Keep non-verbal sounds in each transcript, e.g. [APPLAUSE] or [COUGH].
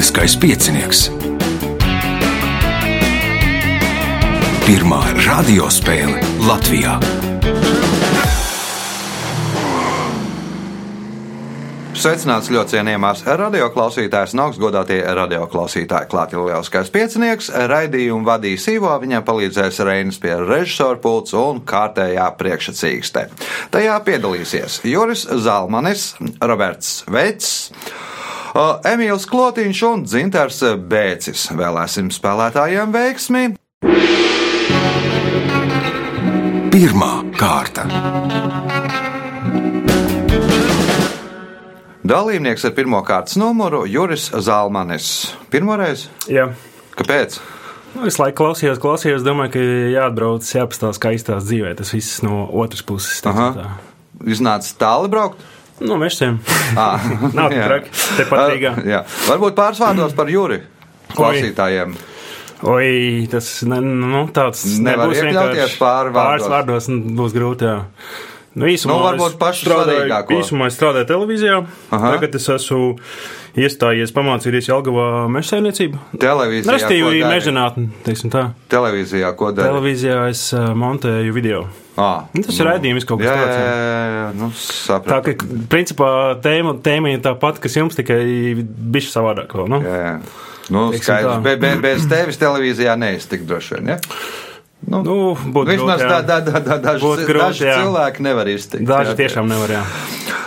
Lieliskais piecinieks. Pirmā radiospēle Latvijā. Sveicināts ļoti cienījamās radioklausītājas un augstgadātie radioklausītāji. Klāt ir lieliskais piecinieks, raidījumu vadīs Ivo, viņam palīdzēs Reinas pie režisora pults un kārtējā priekšsacīkstē. Tajā piedalīsies Juris Zalmanis, Roberts Veits. Emīls Klotiņš un Dzintars Bēcis. Vēlēsim spēlētājiem veiksmi! Pirmā kārta. Dalībnieks ar pirmā kārtas numuru Juris Zalmanis. Pirmoreiz? Jā. Kāpēc? Nu, es laiku klausījos, klausījos, domāju, ka jāatbrauc, jāpastāsta, kā izstāsta dzīvē. Tas viss no otras puses. Aha. Iznāca tālu braukt? No mežiem. Ah, [LAUGHS] Nav jā. traki. Tepat Rīgā. Jā. Varbūt pāris vārdos par Juri klausītājiem. Oi, tas ne, nu, tāds Nevar iekļauties vienkārši. pāri vārdos. Pāris vārdos būs grūti. Jā. Nu, īsumā Nu, varbūt pašu strādāju-. Īsumā es strādāju televīzijā. Aha. Tagad es esmu iestājies pamācīties Jelgavā mežsaimniecību. Televīzijā, Restīvi mežģinātni, teiksim tā. Televīzijā, ko dara? Televīzijā es montēju video. Ah, Nu, tas ir raidījums kaut kas tāds, Jā, jā. jā, nu, Tā sapratu. kā principā tēma, tēma ir tā pati, kas jums, tikai bišķi savādāk. Vēl, nu? Jā, jā. Nu, skaidrs. tā. Be, be, bez tevis televīzijā neiztikt droši vien, ja? Nu, Nu, būtu Vismaz grūti, tā, tā, tā, tā, daži, Būtu grūti, daži jā. cilvēki nevar iztikt. Daži jā. tiešām nevar. Jā.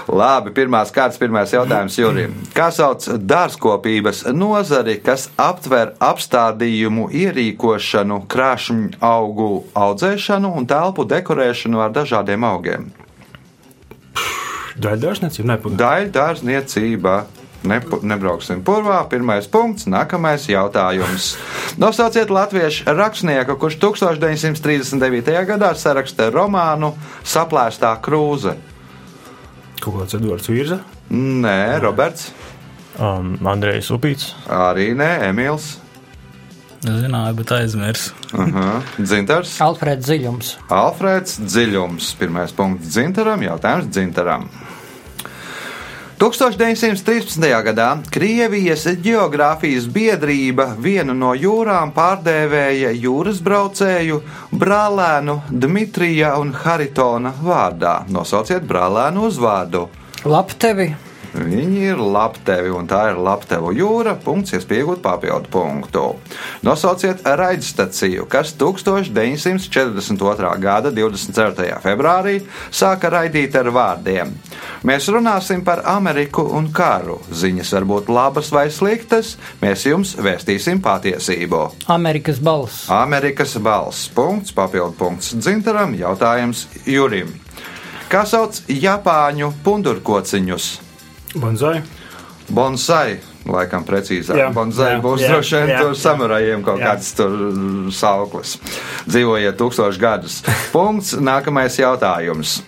Labi, pirmās kārtas, pirmais jautājums Jurim. Kā sauc dārzkopības nozari, kas aptver apstādījumu ierīkošanu, krāšņu augu audzēšanu un telpu dekorēšanu ar dažādiem augiem? Daļdārsniecība nepagaida. Nepu, nebrauksim purvā. Pirmais punkts, nākamais jautājums. Nosauciet latviešu rakstnieku, kurš 1939. gadā saraksta romānu Saplēstā krūze. Kaut kāds Edvards Virza. Nē, Roberts. Um, Andrejs Upīts. Arī nē, Emīls. Zināju, bet aizmirsu. Aha. Dzintars. Alfrēds Ziļums. Alfrēds Dziļums. Pirmais punkts Dzintaram, jautājums Dzintaram. 1913. gadā Krievijas geogrāfijas biedrība vienu no jūrām pārdēvēja jūras braucēju brālēnu Dmitrija un Haritona vārdā. Nosauciet brālēnu uzvārdu. Laptevi. Viņi ir laptevi, un tā ir laptevu jūra. Punkts, iespējot papildu punktu. Nosauciet raidstaciju, kas 1942. gada 24. februārī sāka raidīt ar vārdiem. Mēs runāsim par Ameriku un karu. Ziņas var būt labas vai sliktas, mēs jums vēstīsim patiesību. Amerikas balss. Amerikas balss. Punkts, papildu punkts Dzintaram, jautājums Jurim. Kā sauc Japāņu pundurkociņus? Bonzai. Bonsai, laikam, precīzāk. Jā, Bonsai jā, būs jā, droši vien tur jā. samurajiem kaut Jā. kāds tur sauklis. Dzīvojiet tūkstošus gadus. [LAUGHS] Punkts, nākamais jautājums.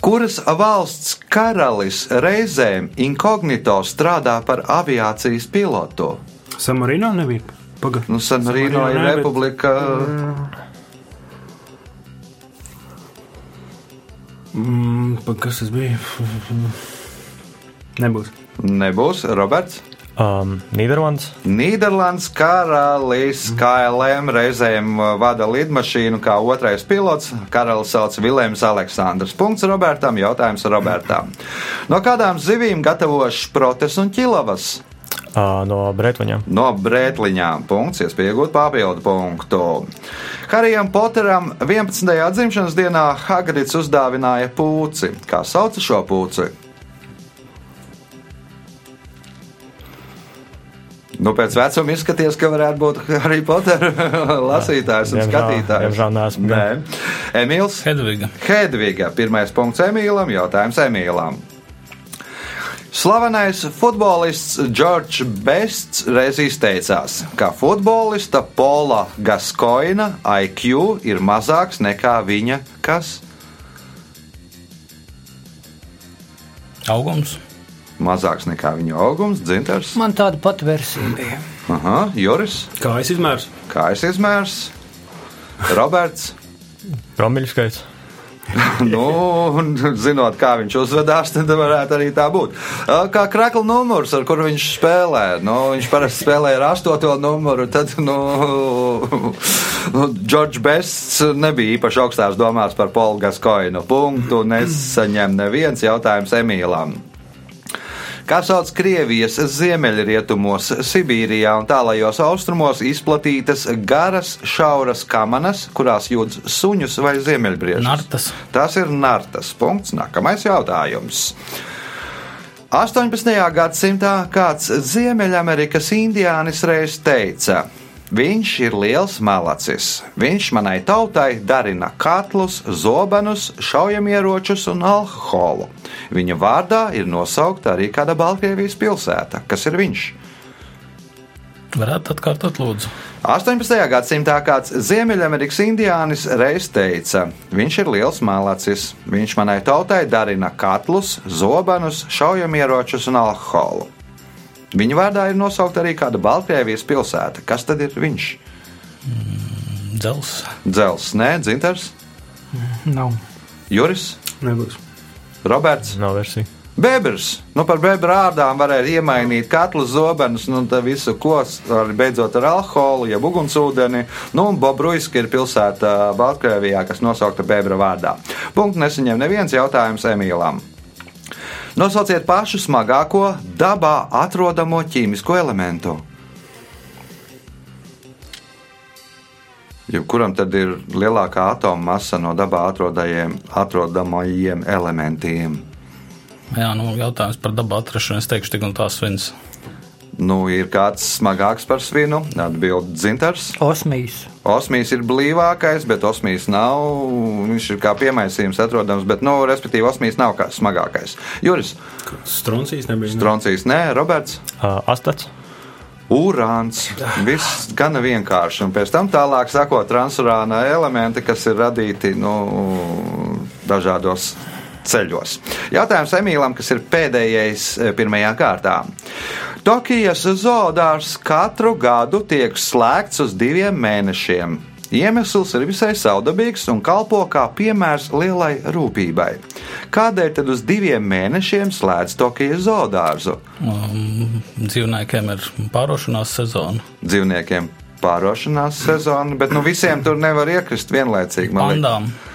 Kuras valsts karalis reizēm inkognito strādā par aviācijas pilotu? Samarino nebija. Paga. Nu, San Marino ir San Marino, ne, bet- republika. Mm, kas tas bija? Nebūs. Nebūs Roberts. Um, Nīderlands. Nīderlandes karalis KLM reizēm uh, vada lidmašīnu kā otrais pilots. Karalis sauc Vilēms Aleksandrs. Punkts Robertam, jautājums Robertam. No kādām zivīm gatavo šprotes un ķilavas? Uh, no Bretvaņiem. No brētliņām. Punkts, iespējot papildu punktu. Harijam Poteram 11. dzimšanas dienā Hagrids uzdāvināja pūci. Kā sauc šo pūci? Nu, pēc vecuma izskaties, ka varētu būt arī Potera [LAUGHS] lasītājs un skatītājs. neesmu Nē, Emīls. Hedviga. Hedviga. Pirmais punkts Emīlam, jautājums Emīlam. Slavenais futbolists Džordžs Bests reiz izteicās, ka futbolista Pola Gaskoina IQ ir mazāks nekā viņa kas? Augums. Mazāks nekā viņa augums, dzintars. Man tāda pati versija bija. Aha, Joris, Kā es izmērs? kā es izmērs? Roberts, Promīļu skaits. [LAUGHS] nu, un zinot, kā viņš uzvedās, tad varētu arī tā būt. Kā krakla numurs, ar kuru viņš spēlē. Nu, viņš parasti spēlē ar astoto numuru. Tad, nu, [LAUGHS] nu, Džordžs Bests nebija īpaši augstās domās par Polu Gaskoinu. Punktu nesaņem neviens jautājums Emīlam kā sauc Krievijas ziemeļrietumos, Sibīrijā un tālajos austrumos izplatītas garas, šauras kamanas, kurās jūtas suņus vai ziemeļbriežus. Tas ir nartas. Punkts. Nākamais jautājums. 18. gadsimtā kāds Ziemeļamerikas indiānis reiz teica: Viņš ir liels malacis. Viņš manai tautai darina katlus, zobenus, šaujamieročus un alkoholu. Viņa vārdā ir nosaukta arī kāda Baltkrievijas pilsēta. Kas ir viņš? Varētu atkārtot, lūdzu. 18. gadsimtā kāds Ziemeļamerikas indiānis reiz teica: Viņš ir liels malacis. Viņš manai tautai darina katlus, zobenus, šaujamieročus un alkoholu. Viņa vārdā ir nosaukta arī kāda Baltkrievijas pilsēta. Kas tad ir viņš? Dzels. Dzels, nē, dzintars, Nav. Juris, Nebūs. Roberts. Nav versija. Bēbers. Nu, par bēbra ārdām varēja iemainīt katlu zobenus, nu, tā visu, ko arī beidzot ar alkoholu, jeb ugunsūdeni. Nu, un Bobruiska ir pilsēta Baltkrievijā, kas nosaukta bēbra vārdā. Punkts nesaņem neviens jautājums Emīlam. Nosauciet pašu smagāko dabā atrodamo ķīmisko elementu. Jebkuram tad ir lielākā atoma masa no dabā atrodamajiem, atrodamajiem elementiem. Jā, nu, jautājums par dabu atrašanu. Es teikšu, tik un tā svins. Nu, ir kāds smagāks par svinu, atbild dzintars. Osmijas. Osmijas ir blīvākais, bet osmijas nav. Viņš ir kā piemaisījums atrodams, bet, nu, respektīvi, osmijas nav kā smagākais. Juris, Stroncijas nebija. ne? Troncijas, nē, Roberts. Uh, astats. Urāns. Viss gana vienkārši. Un pēc tam tālāk sako transurāna elementi, kas ir radīti nu, dažādos ceļos. Jautājums Emīlam, kas ir pēdējais eh, pirmajā kārtā. Tokijas zoodārs katru gadu tiek slēgts uz diviem mēnešiem. Iemesls ir visai saudabīgs un kalpo kā piemērs lielai rūpībai. Kādēļ tad uz diviem mēnešiem slēdz Tokijas zoodārzu? Um, dzīvniekiem ir pārošanās sezona. Dzīvniekiem pārošanās sezona, bet nu visiem tur nevar iekrist vienlaicīgi. man liekas.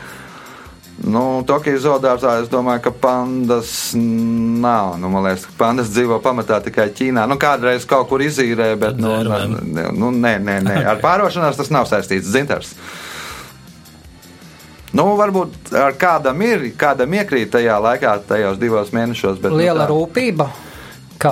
Nu, Tokijas zoodārzā es domāju, ka pandas nav. Nu, man liekas, ka pandas dzīvo pamatā tikai Ķīnā. Nu, kādreiz kaut kur izīrē, bet nu, ne- nu, nē, nē, nē. [LAUGHS] ar pārošanās tas nav saistīts. Zintars. Nu, varbūt ar kādam ir, kādam iekrīt tajā laikā, tajos divos mēnešos. Bet, Liela nu, tā- rūpība.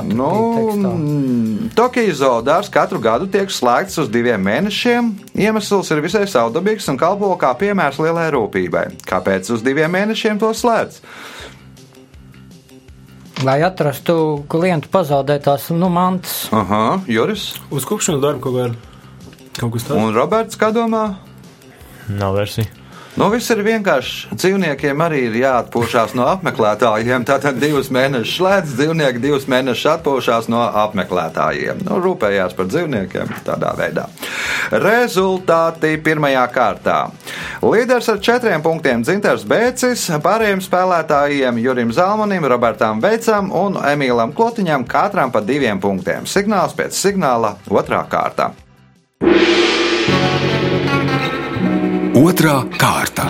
Nu, mm, Tokijas zoodārs katru gadu tiek slēgts uz diviem mēnešiem. Iemesls ir visai saudabīgs un kalpo kā piemērs lielai rūpībai. Kāpēc uz diviem mēnešiem to slēdz? Lai atrastu klientu pazaudētās nu, mantas. Aha, Juris Uz kopšanas darbu kaut kā kaut kas tāds. un Roberts, kā domā? Nav versija. Nu, viss ir vienkārši. Dzīvniekiem arī ir jāatpūšas no apmeklētājiem. Tātad divus mēnešus slēdz, dzīvnieki divus mēnešus atpūšas no apmeklētājiem. Nu, rūpējās par dzīvniekiem tādā veidā. Rezultāti pirmajā kārtā. Līderis ar četriem punktiem Dzinters Bēcis, pārējiem spēlētājiem Jurim Zalmanim, Robertam Veicam un Emīlam Klotiņam katram pa diviem punktiem. Signāls pēc signāla otrā kārta. Otra kārta.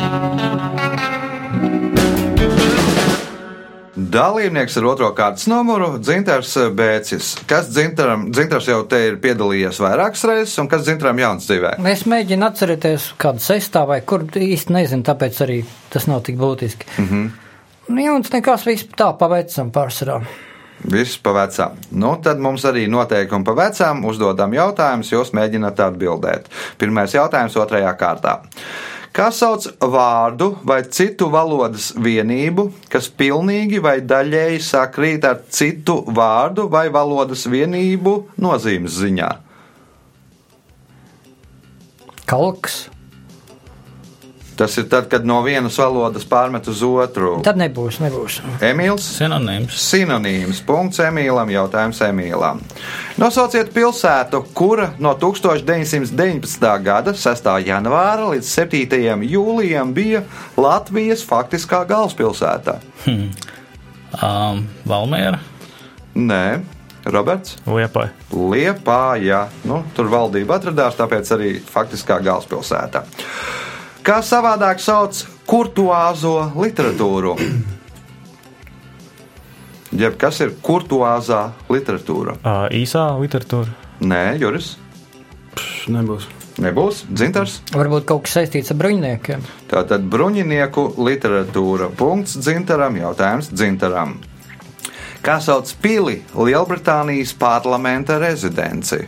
Dalībnieks ar otro kārtas numuru - Dzintars Bēcis. Kas Dzintaram, Dzintars jau te ir piedalījies vairākas reizes, un kas Dzintaram jauns dzīvē? Es mēģinu atcerēties, kādu sestā vai kur īsti nezinu, tāpēc arī tas nav tik būtiski. Mm -hmm. Jauns nekas viss tā paveicam pārsvarā. Viss pa vecām. Nu, tad mums arī noteikumi pa vecām uzdodam jautājumus, jūs mēģināt atbildēt. Pirmais jautājums otrajā kārtā. Kā sauc vārdu vai citu valodas vienību, kas pilnīgi vai daļēji sakrīt ar citu vārdu vai valodas vienību nozīmes ziņā? Kalks, Tas ir tad, kad no vienas valodas pārmet uz otru. Tad nebūs, nebūs. Emīls. Sinonīms. Sinonīms. Punkts Emīlam. Jautājums Emīlam. Nosauciet pilsētu, kura no 1919. gada 6. janvāra līdz 7. jūlijam bija Latvijas faktiskā galvaspilsēta. Um, Valmiera. Nē, Roberts. Liepai. Liepāja. Nu, tur valdība atradās, tāpēc arī faktiskā galvaspilsēta. Kā savādāk sauc kurtuāzo literatūru? Jeb kas ir kurtuāzā literatūra? Uh, īsā literatūra. Nē, Juris. Pš, nebūs. Nebūs dzintars. Varbūt kaut kas saistīts ar bruņiniekiem. Tātad bruņinieku literatūra. Punkts dzintaram, jautājums dzintaram. Kā sauc pili Lielbritānijas parlamenta rezidenci?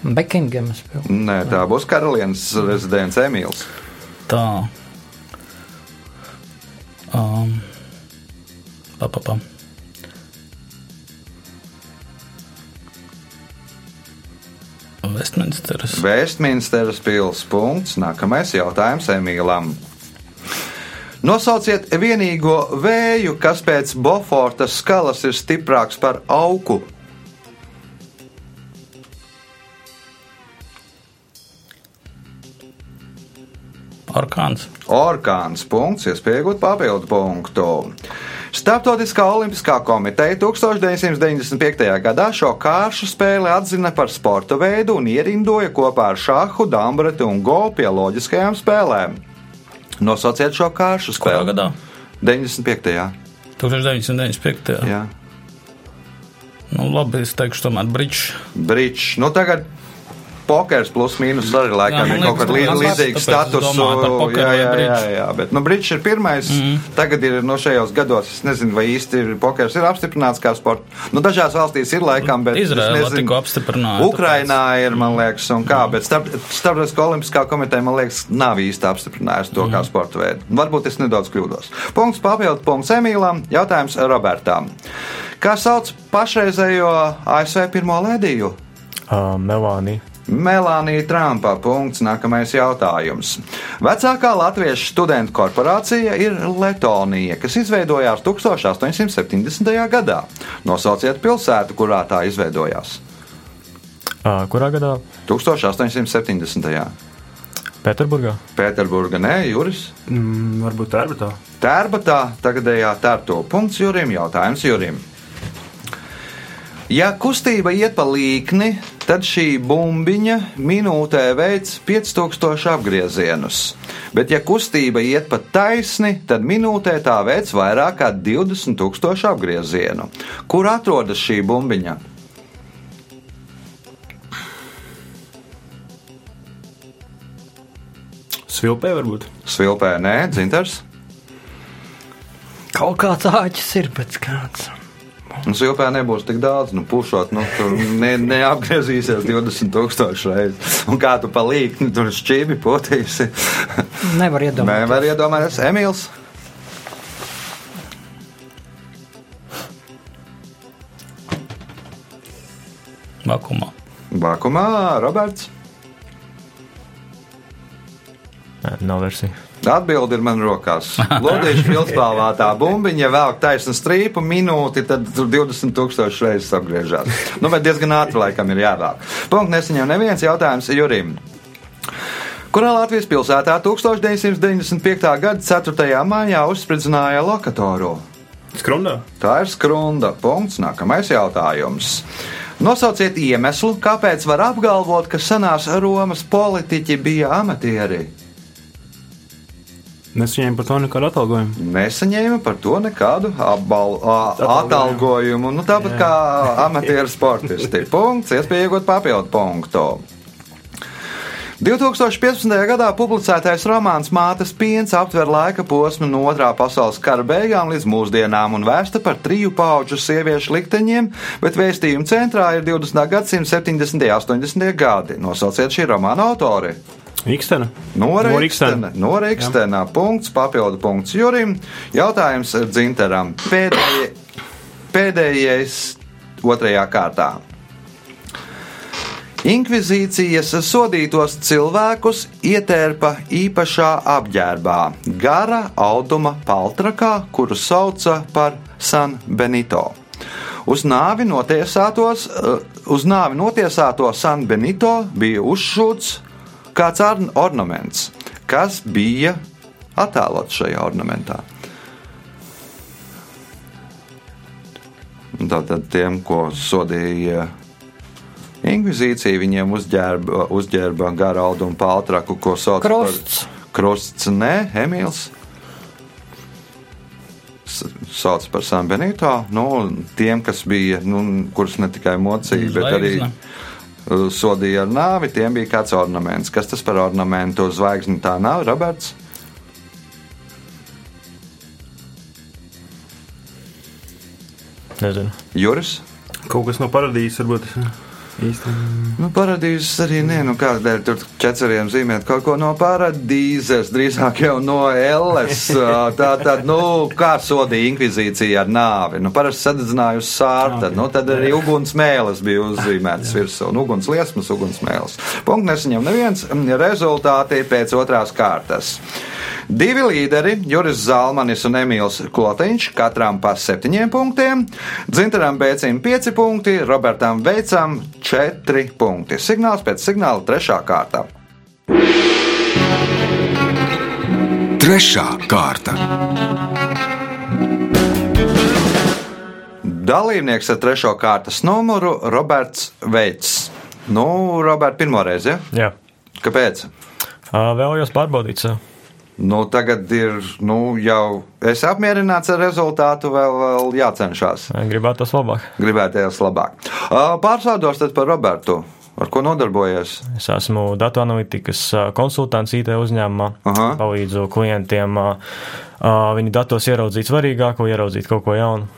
Bekingemas pilsēta. Nē, tā būs karalienes rezidents Emīls. Tā. Um, pa, pa, pa. Vestminsteras. Vēstminsteras pils. Punkts. Nākamais jautājums Emīlam. Nosauciet vienīgo vēju, kas pēc Bofortas skalas ir stiprāks par augu. Orkāns. Orkāns punkts, iespējot papildu punktu. Startautiskā olimpiskā komiteja 1995. gadā šo kāršu spēli atzina par sporta veidu un ierindoja kopā ar šāhu, dambreti un go pie loģiskajām spēlēm. Nosauciet šo kāršu Kurā spēli. gadā? 95. 1995. Jā. Nu, labi, es teikšu, tomēr brīdž. Brīdž. Nu, tagad pokers plus mīnus arī laikam Jā, ir kaut kāda liekas, lī- man līdzīga status. Jā, jā, jā, jā, bet nu, brīdž ir pirmais. Mm -hmm. Tagad ir no šajos gados, es nezinu, vai īsti ir pokers ir apstiprināts kā sports. Nu, dažās valstīs ir laikam, bet es Izraela tikko apstiprināja. Ukrainā ir, man liekas, un kā, bet starp, Starptautiskā olimpiskā komiteja, man liekas, nav īsti apstiprinājusi to kā sporta veidu. Varbūt es nedaudz kļūdos. Punkts papildu punkts Emīlam, jautājums Robertam. Kā sauc pašreizējo ASV pirmo lediju? Uh, Melānija. Melānija Trumpa. Punkts. Nākamais jautājums. Vecākā latviešu studentu korporācija ir Letonija, kas izveidojās 1870. gadā. Nosauciet pilsētu, kurā tā izveidojās. Kurā gadā? 1870. Pēterburgā. Pēterburga, nē, Juris. Mm, varbūt tā ir tā. Tērbatā, tagadējā tērto. Punkts Jurim, jautājums Jurim. Ja kustība iet pa līkni, tad šī bumbiņa minūtē veids 5000 apgriezienus. Bet, ja kustība iet pa taisni, tad minūtē tā veids vairāk kā 20 000 apgriezienu. Kur atrodas šī bumbiņa? Svilpē varbūt. Svilpē, nē, dzintars. Kaut kāds āķis ir, bet kāds. Un svilpē nebūs tik daudz, nu, pušot, nu, tur ne, neapgriezīsies 20,000 reizes. Un kā tu palīki, nu, tur šķīvi potīsi. Nevar iedomāties. Nevar iedomāties, Emīls. Vakumā. Vakumā, Roberts. Nē, nav versija. Atbildi ir man rokās. [LAUGHS] Lodīšu filspālātā bumbiņa vēl taisnu strīpu minūti, tad tur 20,000 reizes apgriežās. Nu, bet diezgan ātri laikam ir jāvāk. Punkts nesaņem neviens jautājums Jurim. Kurā Latvijas pilsētā 1995. gada 4. maijā uzspridzināja lokatoru? Skrundā. Tā ir skrunda. Punkts. Nākamais jautājums. Nosauciet iemeslu, kāpēc var apgalvot, ka senās Romas politiķi bija amatieri. Nesaņēmu par to nekādu atalgojumu. Nesaņēma par to nekādu apbal, a, atalgojumu. Nu, tāpat kā amatieru sportisti. [LAUGHS] Punkts, iespēja iegūt papildu punktu. 2015. gadā publicētais romāns Mātes piens aptver laika posmu no otrā pasaules kara beigām līdz mūsdienām un vēsta par triju pauģu sieviešu likteņiem, bet vēstījuma centrā ir 20. gadsimta 70. un 80. gadi. Nosauciet šī romāna autori. Ikstena. Norīkstena. Norīkstena. Punkts, papildu punkts Jurim. Jautājums Dzinteram. Pēdējie, pēdējais otrajā kārtā. Inkvizīcijas sodītos cilvēkus ietērpa īpašā apģērbā, gara auduma paltrakā, kuru sauca par San Benito. Uz nāvi notiesātos, eh, uz nāvi notiesāto San Benito bija uzšūts kāds ornaments, kas bija attēlots šajā ornamentā. Tātad tiem, ko sodīja inkvizīcija, viņiem uzģērba, uzģērba garu audumu paltraku, ko sauc Krusts. par krusts. Nē, Emīls. Sauc par San Benito. Nu, tiem, kas bija, nu, kurus ne tikai mocīja, bet arī uh, sodīja ar nāvi, tiem bija kāds ornaments. Kas tas par ornamentu? Zvaigzni tā nav, Roberts. Nezinu. Juris. Kaut kas no paradīzes varbūt īsti. Nu, paradīzes arī nē, nu kādēļ tur ķeceriem zīmēt kaut ko no paradīzes, drīzāk jau no elles. [LAUGHS] Tā tad, nu, kā sodīja inkvizīcija ar nāvi. Nu, parasti sadedzināja uz sārta, nu, tad arī ugunsmēles bija uzzīmētas virsū. Nu, uguns liesmas, ugunsmēles. Punkts nesaņem neviens. Rezultāti pēc otrās kārtas. Divi līderi, Juris Zalmanis un Emīls Klotiņš, katram pa septiņiem punktiem, Dzintaram Bēcim pieci punkti, Robertam Veicam četri punkti. Signāls pēc signāla trešā kārta. Trešā kārta. Dalībnieks ar trešo kārtas numuru Roberts Veits. Nu, Robert, pirmo reizi, ja? Jā. Kāpēc? Vēlējos pārbaudīt sev. Nu, tagad ir nu, jau es apmierināts ar rezultātu, vēl, vēl jācenšas. Gribētos labāk. Gribēties labāk. Ā, Pārsaudos tad par Robertu. Ar ko nodarbojies? Es esmu datu analītikas ā, konsultants IT uzņēmumā. Aha. Palīdzu klientiem ā, viņu datos ieraudzīt svarīgāko, ieraudzīt kaut ko jaunu.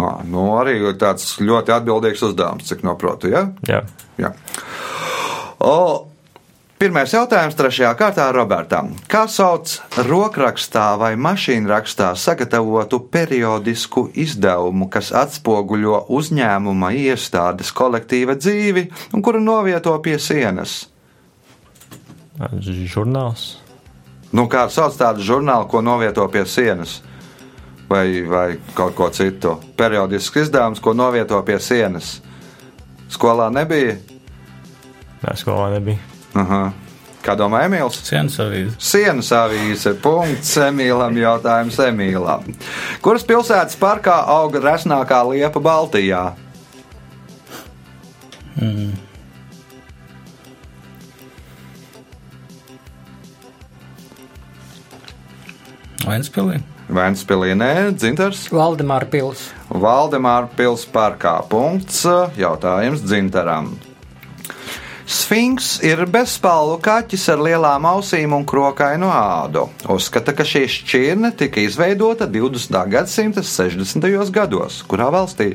Ā, Nu, arī tāds ļoti atbildīgs uzdevums, cik noprotu. Ja? Jā. Jā. O, pirmais jautājums trešajā kārtā Robertam. Kā sauc rokrakstā vai mašīnrakstā sagatavotu periodisku izdevumu, kas atspoguļo uzņēmuma iestādes kolektīva dzīvi un kuru novieto pie sienas? Žurnāls. Nu, kā sauc tādu žurnālu, ko novieto pie sienas? Vai, vai kaut ko citu? Periodisks izdevums, ko novieto pie sienas. Skolā nebija. Nē, skolā nebija. Aha. Kā domā Emīls? Sienas avīze. Sienas avīze. Punkts Emīlam. Jautājums Emīlam. Kuras pilsētas parkā auga resnākā liepa Baltijā? Vainspilī. Vēnspilī nē, Dzintars. Valdemāra pils. Valdemāra pils parkā. Punkts. Jautājums Dzintaram. Sfinks ir bezspalvu kaķis ar lielām ausīm un krokainu ādu. Uzskata, ka šī šķirne tika izveidota 20. gadsimta 60. gados. Kurā valstī?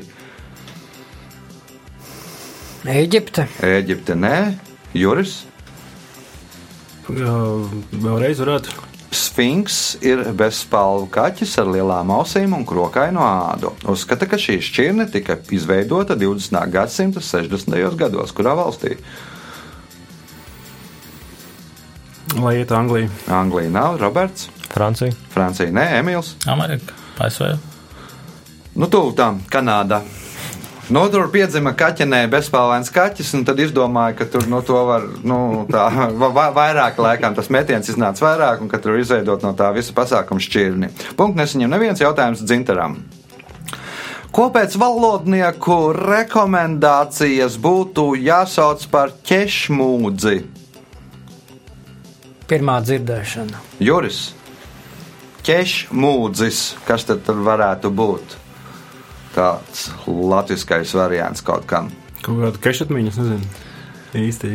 Eģipte. Eģipte, nē, Juris. Jā, Vēlreiz varētu. Sfinks ir bezspalvu kaķis ar lielām ausīm un krokainu ādu. Uzskata, ka šī šķirne tika izveidota 20. gadsimta 60. gados. Kurā valstī? Lai iet Anglijā. Anglija nav, Roberts, Francija. Francija, nē, Emīls. Amerika. ASV. Nu, tuvu tam, Kanādā. Nu, tur piedzima kaķenē bezspēlēns kaķis, un tad izdomāja, ka tur no to var, nu, tā, va- va- vairāk laikam tas metiens iznāca vairāk, un ka tur izveidot no tā visa pasākuma šķirni. Punkts nesaņem neviens jautājums dzintaram. Ko pēc valodnieku rekomendācijas būtu jāsauc par ķešmūdzi? Pirmā dzirdēšana. Juris, ķešmūdzis, kas tad tur varētu būt? Tāds latviskais variants kaut kam. Kaut kāda kešatmiņas, nezinu. Īsti.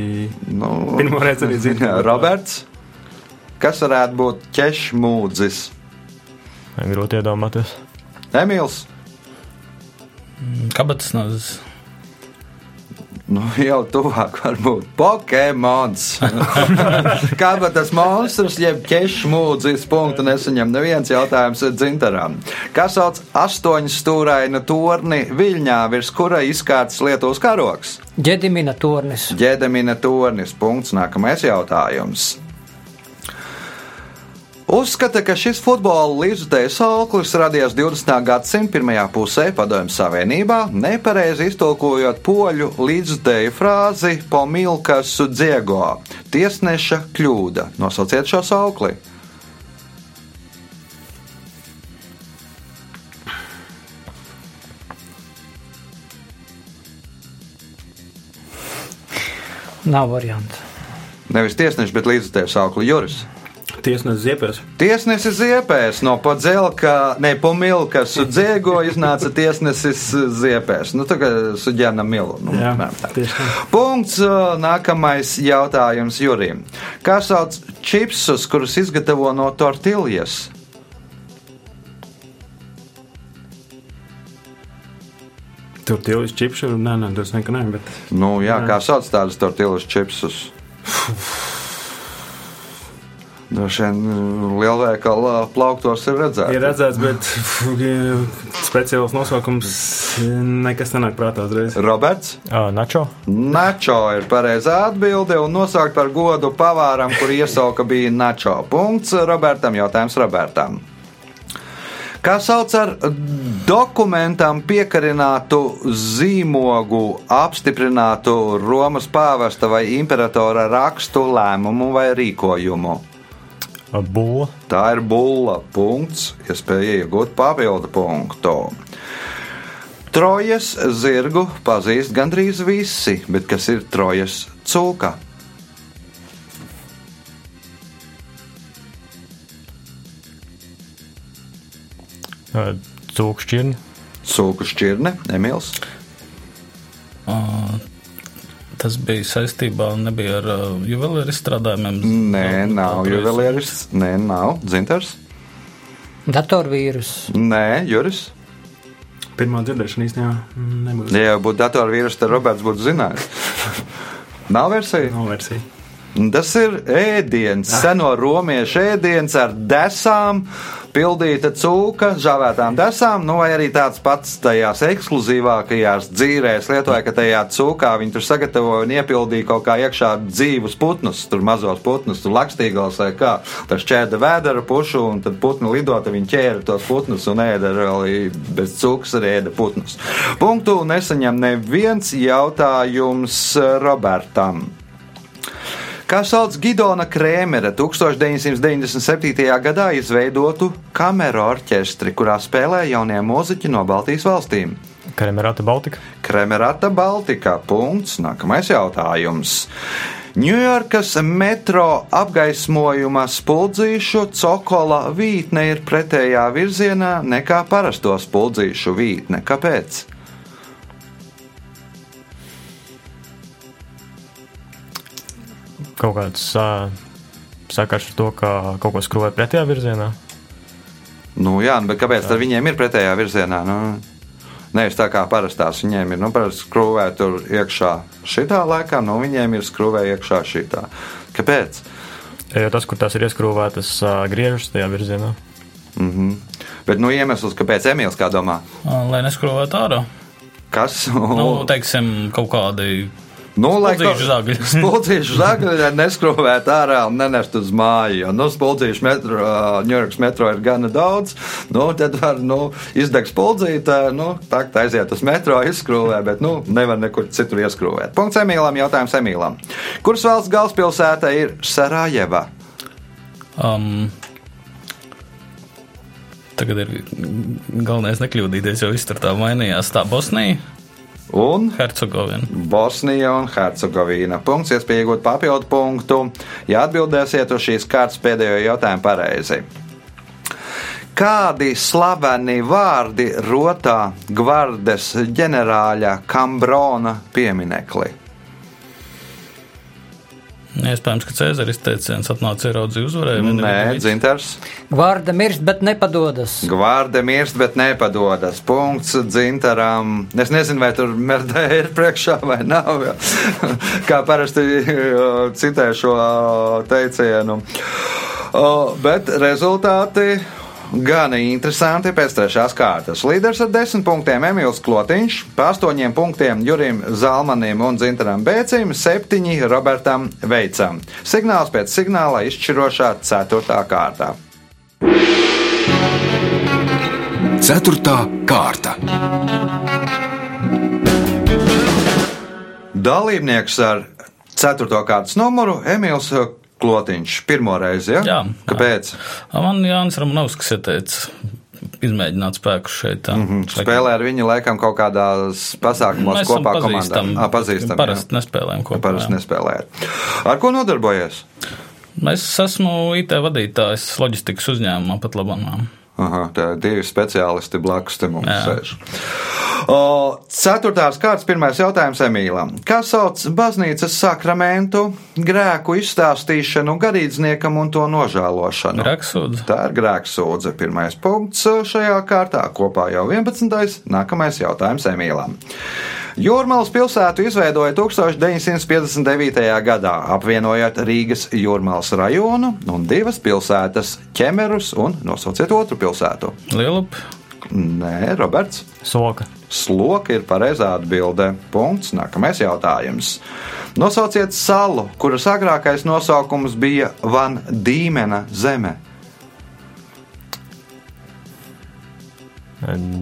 Nu, Pirmo reizi arī dzirdu. Jā, [LAUGHS] Roberts, kas varētu būt ķešmūdzis? Grūti iedomāties. Emīls, Kabatas nozis. Nu, jau tuvāk var būt Pokemons. [LAUGHS] Kā pat tas monstrs, jeb ķešu mūdzis, punktu nesaņem neviens jautājums dzintaram. Kas sauc astoņu stūrainu torni Viļņā, virs kura izkārts Lietuvas karoks? Ģedimina tornis. Ģedemina tornis. Punkts. Nākamais jautājums. Uzskata, ka šis futbola līdzutējas auklis radies 20. gadsimta pirmajā pusē Padomju Savienībā, nepareizi iztulkojot poļu līdzutēju frāzi pomilkas dziego - tiesneša kļūda. Nosauciet šo saukli! Nav variantu. Nevis tiesneša, bet līdzutēju saukli Juris. Tiesnesis ziepēs. Tiesnesis Ziepēs no Podzelka, ne Pomilkas dziego iznāca tiesnesis Ziepēs. Nu, tā kā suģēna milu. Nu, Jā. Punkts. uh, Nākamais jautājums Jurim. Kā sauc čipsus, kurus izgatavo no tortiljas? Tur tilvis čipšu, nē, nē, tas nekā nē, bet Nu, jā, kā sauc tādas tortillas čipsus? [LAUGHS] Droši vien uh, lielveikalā plauktos ir redzēts. ir redzēts, bet speciāls nosaukums nekas nenāk prātā uzreiz. Roberts? Uh, Načo. Načo ir pareizā atbilde un nosaukt par godu pavāram, kur iesauka bija Načo. Punkts Robertam, jautājums Robertam. Kā sauc ar dokumentam piekarinātu zīmogu, apstiprinātu Romas pāvesta vai imperatora rakstu, lēmumu vai rīkojumu? Bulla. Tā ir bulla. Punkts, iespēja iegūt papildu punktu. Trojas zirgu pazīst gandrīz visi, bet kas ir trojas cūka? Uh, Cūkšķirni. Cūku šķirne, Emīls. Uh, tas bija saistībā nebija ar uh, juvelieru izstrādājumiem. Nē, nav juvelieris. Nē, nav dzintars. Datorvīrus. Nē, Juris. Pirmā dzirdēšana īstenībā nebūs. Ja jau būtu datorvīrus, tad Roberts būtu zinājis. [LAUGHS] Nav versija. Nav versija. Tas ir ēdiens, seno romiešu ēdiens ar desām, pildīta cūka, žāvētām desām, nu vai arī tāds pats tajās ekskluzīvākajās dzīvēs lietoja, ka tajā cūkā viņi tur sagatavoja un iepildīja kaut kā iekšā dzīvus putnus, tur mazos putnus, tur lakstīgals vai kā. Tas šķēda vēdera pušu un tad putni lidota, viņi ķēra tos putnus un ēda arī bez cūkas arī ēda putnus. Punktu nesaņem neviens jautājums Robertam. Kā sauc Gidona Krēmera 1997. gadā izveidotu kameru orķestri, kurā spēlē jaunie mūziķi no Baltijas valstīm? Kremerāta Baltika. Kremerata Baltika. Punkts. Nākamais jautājums. Ņujorkas metro apgaismojuma spuldzīšu cokola vītne ir pretējā virzienā nekā parasto spuldzīšu vītne. Kāpēc? Kaut kāds uh, sakars ar to, ka kaut ko skrūvē pretējā virzienā. Nu, jā, nu, bet kāpēc tad viņiem ir pretējā virzienā? Nu, Nevis tā kā parastās viņiem ir, nu, parasti skrūvē tur iekšā šitā laikā, nu, viņiem ir skrūvē iekšā šitā. Kāpēc? Jo tas, kur tās ir ieskrūvētas, uh, griežas tajā virzienā. Mm -hmm. Bet, nu, iemesls, kāpēc Emīls kā domā? Lai neskrovētu ārā. Kas? Nu, [LAUGHS] teiksim, kaut kādi Nu, Spuldzīšu zagļi. [LAUGHS] Spuldzīšu zagļi neskrūvēt ārā un nenest uz māju. Nu, spuldzīšu metro, Ņujorkas metro ir gana daudz. Nu, tad var nu, izdegt spuldzīt, nu, tā kā aiziet uz metro, izskrūvē, bet nu, nevar nekur citur ieskrūvēt. Punkts Emīlam, jautājums Emīlam. Kuras valsts galvaspilsēta ir Sarajeva? Um, tagad ir galvenais nekļūdīties, jo viss tur tā mainījās. Tā Bosnija, Un Hercegovina. Bosnija un Hercegovina. Punkts, iespēja iegūt papildu punktu, ja atbildēsiet uz šīs kārtas pēdējo jautājumu pareizi. Kādi slaveni vārdi rotā gvardes ģenerāļa Kambrona pieminekli? Iespējams, ka Cēzaris teiciens atnāca ieraudzīja uzvarēju. Nē, dzintars. Gvārda mirst, bet nepadodas. Gvārde mirst, bet nepadodas. Punkts dzintaram. Es nezinu, vai tur merdē ir priekšā vai nav. [LAUGHS] Kā parasti uh, citē šo teicienu. Bet rezultāti gan interesanti pēc trešās kārtas. Līderis ar desmit punktiem Emīls Klotiņš, pa astoņiem punktiem Jurim Zalmanim un Zintaram Bēcim, septiņi Robertam Veicam. Signāls pēc signāla izšķirošā ceturtā kārtā. Ceturtā kārta. Dalībnieks ar ceturto kārtas numuru Emīls Klotiņš. Pirmo reizi, ja? Jā. Kāpēc? Man Jānis Ramanovskis ieteica izmēģināt spēku šeit. Mm -hmm. Spēlē ar viņu laikam kaut kādās pasākumos Mēs kopā komandā. Ā, pazīstam, Parasti nespēlējam kopā. Parasti jā. nespēlējat. Ar ko nodarbojies? Es esmu IT vadītājs loģistikas uzņēmumā pat labāk. Aha, tā ir divi speciālisti blakus te mums sēž. O, ceturtās kārtas pirmais jautājums Emīlam. Kā sauc baznīcas sakramentu, grēku izstāstīšanu garīdzniekam un to nožēlošanu? Grēksūdze. Tā ir grēksūdze. Pirmais punkts šajā kārtā. Kopā jau 11. Nākamais jautājums Emīlam. Jūrmālas pilsētu izveidoja 1959. gadā, apvienojot Rīgas jūrmālas rajonu un divas pilsētas - ķemerus un nosauciet otru pilsētu. Lielup. Nē, Roberts. Soka. Sloka ir pareizā atbilde. Punkts. Nākamais jautājums. Nosauciet salu, kuras agrākais nosaukums bija Van Dīmena zeme.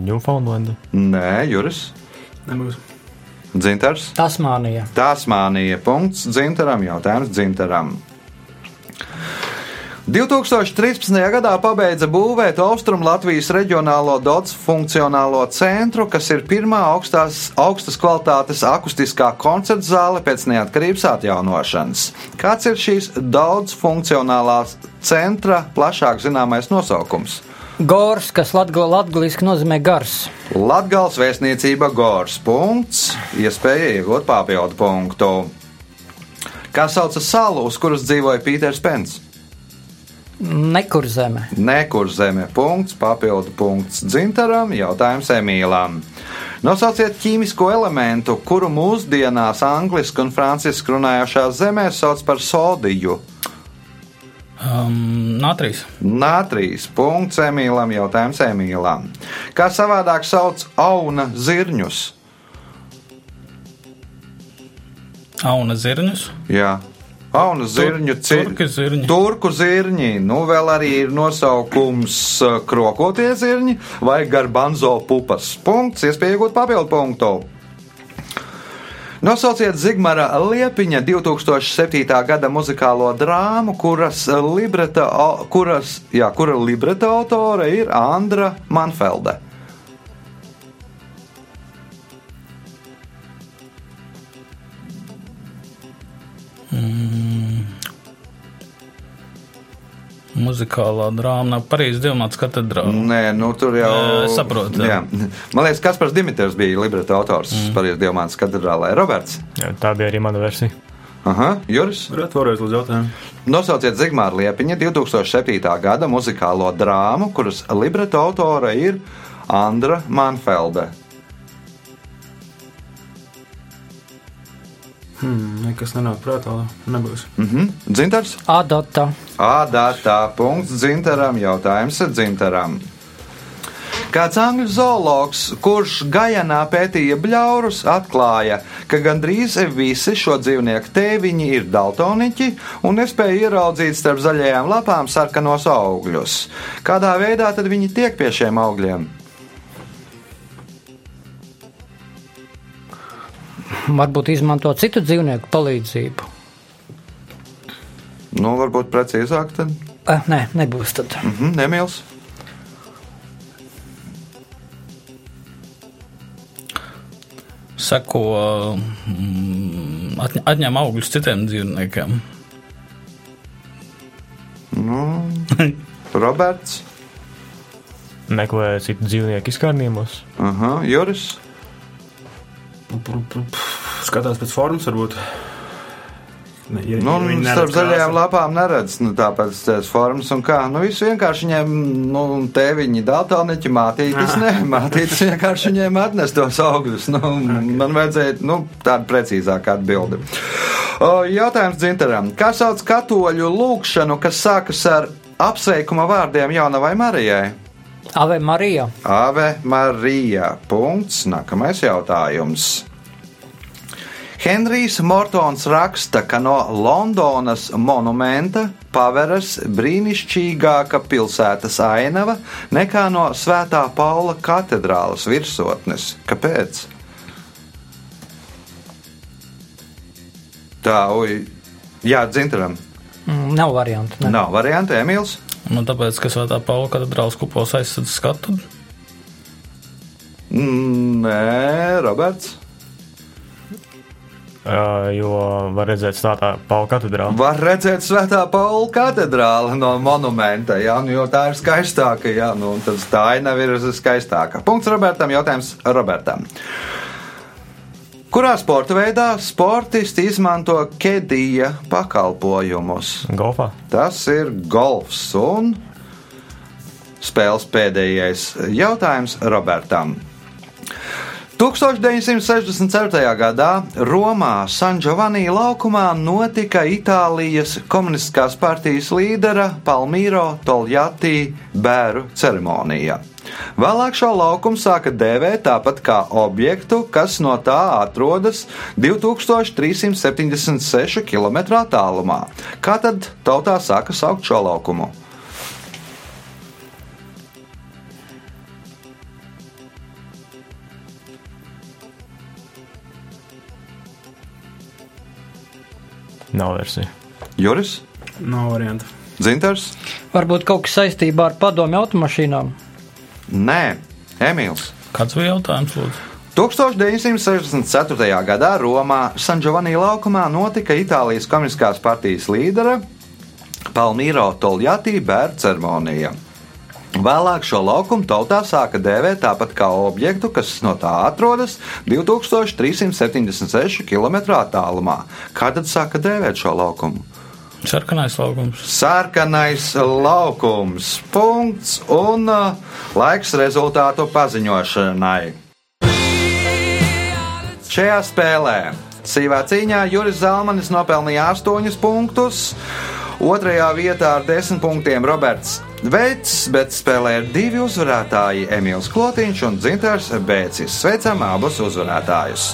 Newfoundland. Nē, Juris. Nebūs. Dzintars. Tasmānija. Tasmānija. Punkts Dzintaram. Jautājums Dzintaram. 2013. gadā pabeidza būvēt Austrum Latvijas reģionālo DOTS funkcionālo centru, kas ir pirmā augstās, augstas kvalitātes akustiskā koncerta zāle pēc neatkarības atjaunošanas. Kāds ir šīs daudz funkcionālās centra plašāk zināmais nosaukums? Gors, kas latgaliski nozīmē gars. Latgals vēstniecība Gors. Punkts. Iespēja iegūt papildu punktu. Kā sauc salu, uz kuras dzīvoja Pīters Pens? Nekur zeme. Nekur zeme. Punkts, papildu punkts Dzintaram, jautājums Emīlam. Nosauciet ķīmisko elementu, kuru mūsdienās angliski un franciski runājošās zemēs sauc par sodiju. Um, Nātrīs. Nātrīs. Punkts Emīlam, jautājums Emīlam. Kā savādāk sauc auna zirņus? Auna zirņus. Jā. Auna zirņu ci- turku zirņi. Turku zirņi. Nu, vēl arī ir nosaukums uh, krokotie zirņi vai garbanzo pupas. Punkts, iespēja iegūt papildu punktu. Nosauciet Zigmara Liepiņa 2007. gada muzikālo drāmu, kuras libreta, kuras, jā, kura libreta autore ir Andra Manfelde. Muzikālā drāma, Parīzes diamāts katedrāla. Nē, nu tur jau es saprotu, jā. Man liekas, Kaspars Dimitrs bija libreta autors mm. Parīzes Diamātas katedrālē. Roberts. Jā, tā bija arī mana versija. Aha, Juris. Varētu vēlreiz lūdzu jautājumu. Nosauciet Zigmāra Liepiņa 2007. gada muzikālo drāmu, kuras libreta autore ir Andra Manfelde. Hmm, nekas nenāk prātā. Nebūs. Mhm. Dzintars? Adata. Ādā punkts dzintaram, jautājums dzintaram. Kāds angļu zoologs, kurš Gajanā pētīja bļaurus, atklāja, ka gandrīz visi šo dzīvnieku tēviņi ir daltoniķi un nespēja ieraudzīt starp zaļajām lapām sarkanos augļus. Kādā veidā tad viņi tiek pie šiem augļiem? Varbūt izmanto citu dzīvnieku palīdzību. Nu, varbūt precīzāk, tad Eh, nē, nebūs tad. mhm, nemīls. Seko, mm, atņ- atņem augļus citiem dzīvniekiem. [LAUGHS] Roberts, Meklē citu dzīvnieku izkārnījumos. aha, Juris. Skatās pēc formas, varbūt. Ne, ir, Nu, ja viņi starp zaļajām lapām neredz nu, tāpēc tās formas un kā. Nu, viss vienkārši viņiem, nu, tēviņi, daltoniķi, mātītes, ne, mātītes vienkārši viņiem atnes tos augļus. Nu, man vajadzēja, nu, tādu precīzāku atbildi. Jautājums Dzintaram. Kā sauc katoļu lūkšanu, kas sākas ar apsveikuma vārdiem jaunavai Marijai? Ave Marija. Ave Marija. Punkts. Nākamais jautājums. Henrijs Mortons raksta, ka no Londonas monumenta paveras brīnišķīgāka pilsētas ainava nekā no Svētā Paula katedrālas virsotnes. Kāpēc? Tā, ui, jā, dzintaram. Mm, nav variantu. Ne. Nav variantu, Emīls. Nu, tāpēc, ka Svētā Paula katedrāls kupols aizsardz skatu. Mm, Nē, Roberts. Uh, jo var redzēt stāvā Paula katedrāli. Var redzēt Svētā Paula katedrāli no monumenta, jā, nu, jo tā ir skaistāka. Jā, nu, tad tā aina ir skaistāka. Punkts Robertam. Jautājums Robertam. Kurā sporta veidā sportisti izmanto kedija pakalpojumus? Golfā. Tas ir golfs un spēles pēdējais jautājums Robertam. 1964. gadā Romā San Giovanni laukumā notika Itālijas komunistiskās partijas līdera Palmīro Toljati bēru ceremonija. Vēlāk šo laukumu sāka dēvēt tāpat kā objektu, kas no tā atrodas 2376 km attālumā. Kā tad tautā sāka saukt šo laukumu? Nav versija. Juris, Nav variantu. Zintars? Varbūt kaut kas saistībā ar padomu automašīnām. Nē, Emīls. Kāds bija jautājums, lūdzu? 1964. gadā Romā San Giovanni laukumā notika Itālijas komunistiskās partijas līdera Palmīro Toljati bērnu ceremonija. Vēlāk šo laukumu tautā sāka dēvēt tāpat kā objektu, kas no tā atrodas 2376 km attālumā. Kā tad sāka dēvēt šo laukumu? Sarkanais laukums. Sarkanais laukums. Punkts un uh, laiks rezultātu paziņošanai. Šajā spēlē Sīvā cīņā Juris Zalmanis nopelnīja 8 punktus, otrajā vietā ar 10 punktiem Roberts Veits, bet spēlē ir divi uzvarētāji - Emīls Klotiņš un Dzintars Bēcis. Sveicam abus uzvarētājus!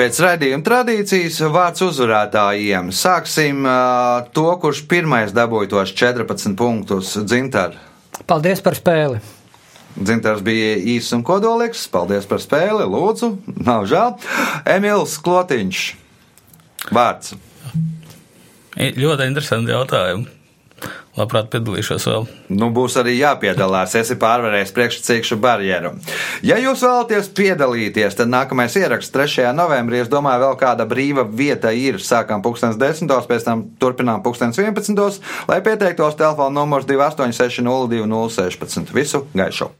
Pēc raidījuma tradīcijas vārds uzvarētājiem. Sāksim uh, to, kurš pirmais dabūja tos 14 punktus Dzintar. Paldies par spēli! Dzintars bija īss un kodolīgs. Paldies par spēli, lūdzu, nav žēl. Emīls Klotiņš. Vārds. Ļoti interesanti jautājumi. Labprāt piedalīšos vēl. Nu, būs arī jāpiedalās. Esi pārvarējis priekšsacīkšu barjeru. Ja jūs vēlaties piedalīties, tad nākamais ieraksts 3. novembrī. Es domāju, vēl kāda brīva vieta ir. Sākām 2010. pēc tam turpinām 2011. Lai pieteiktos, telefona numurs 286 02 016. Visu gaišu!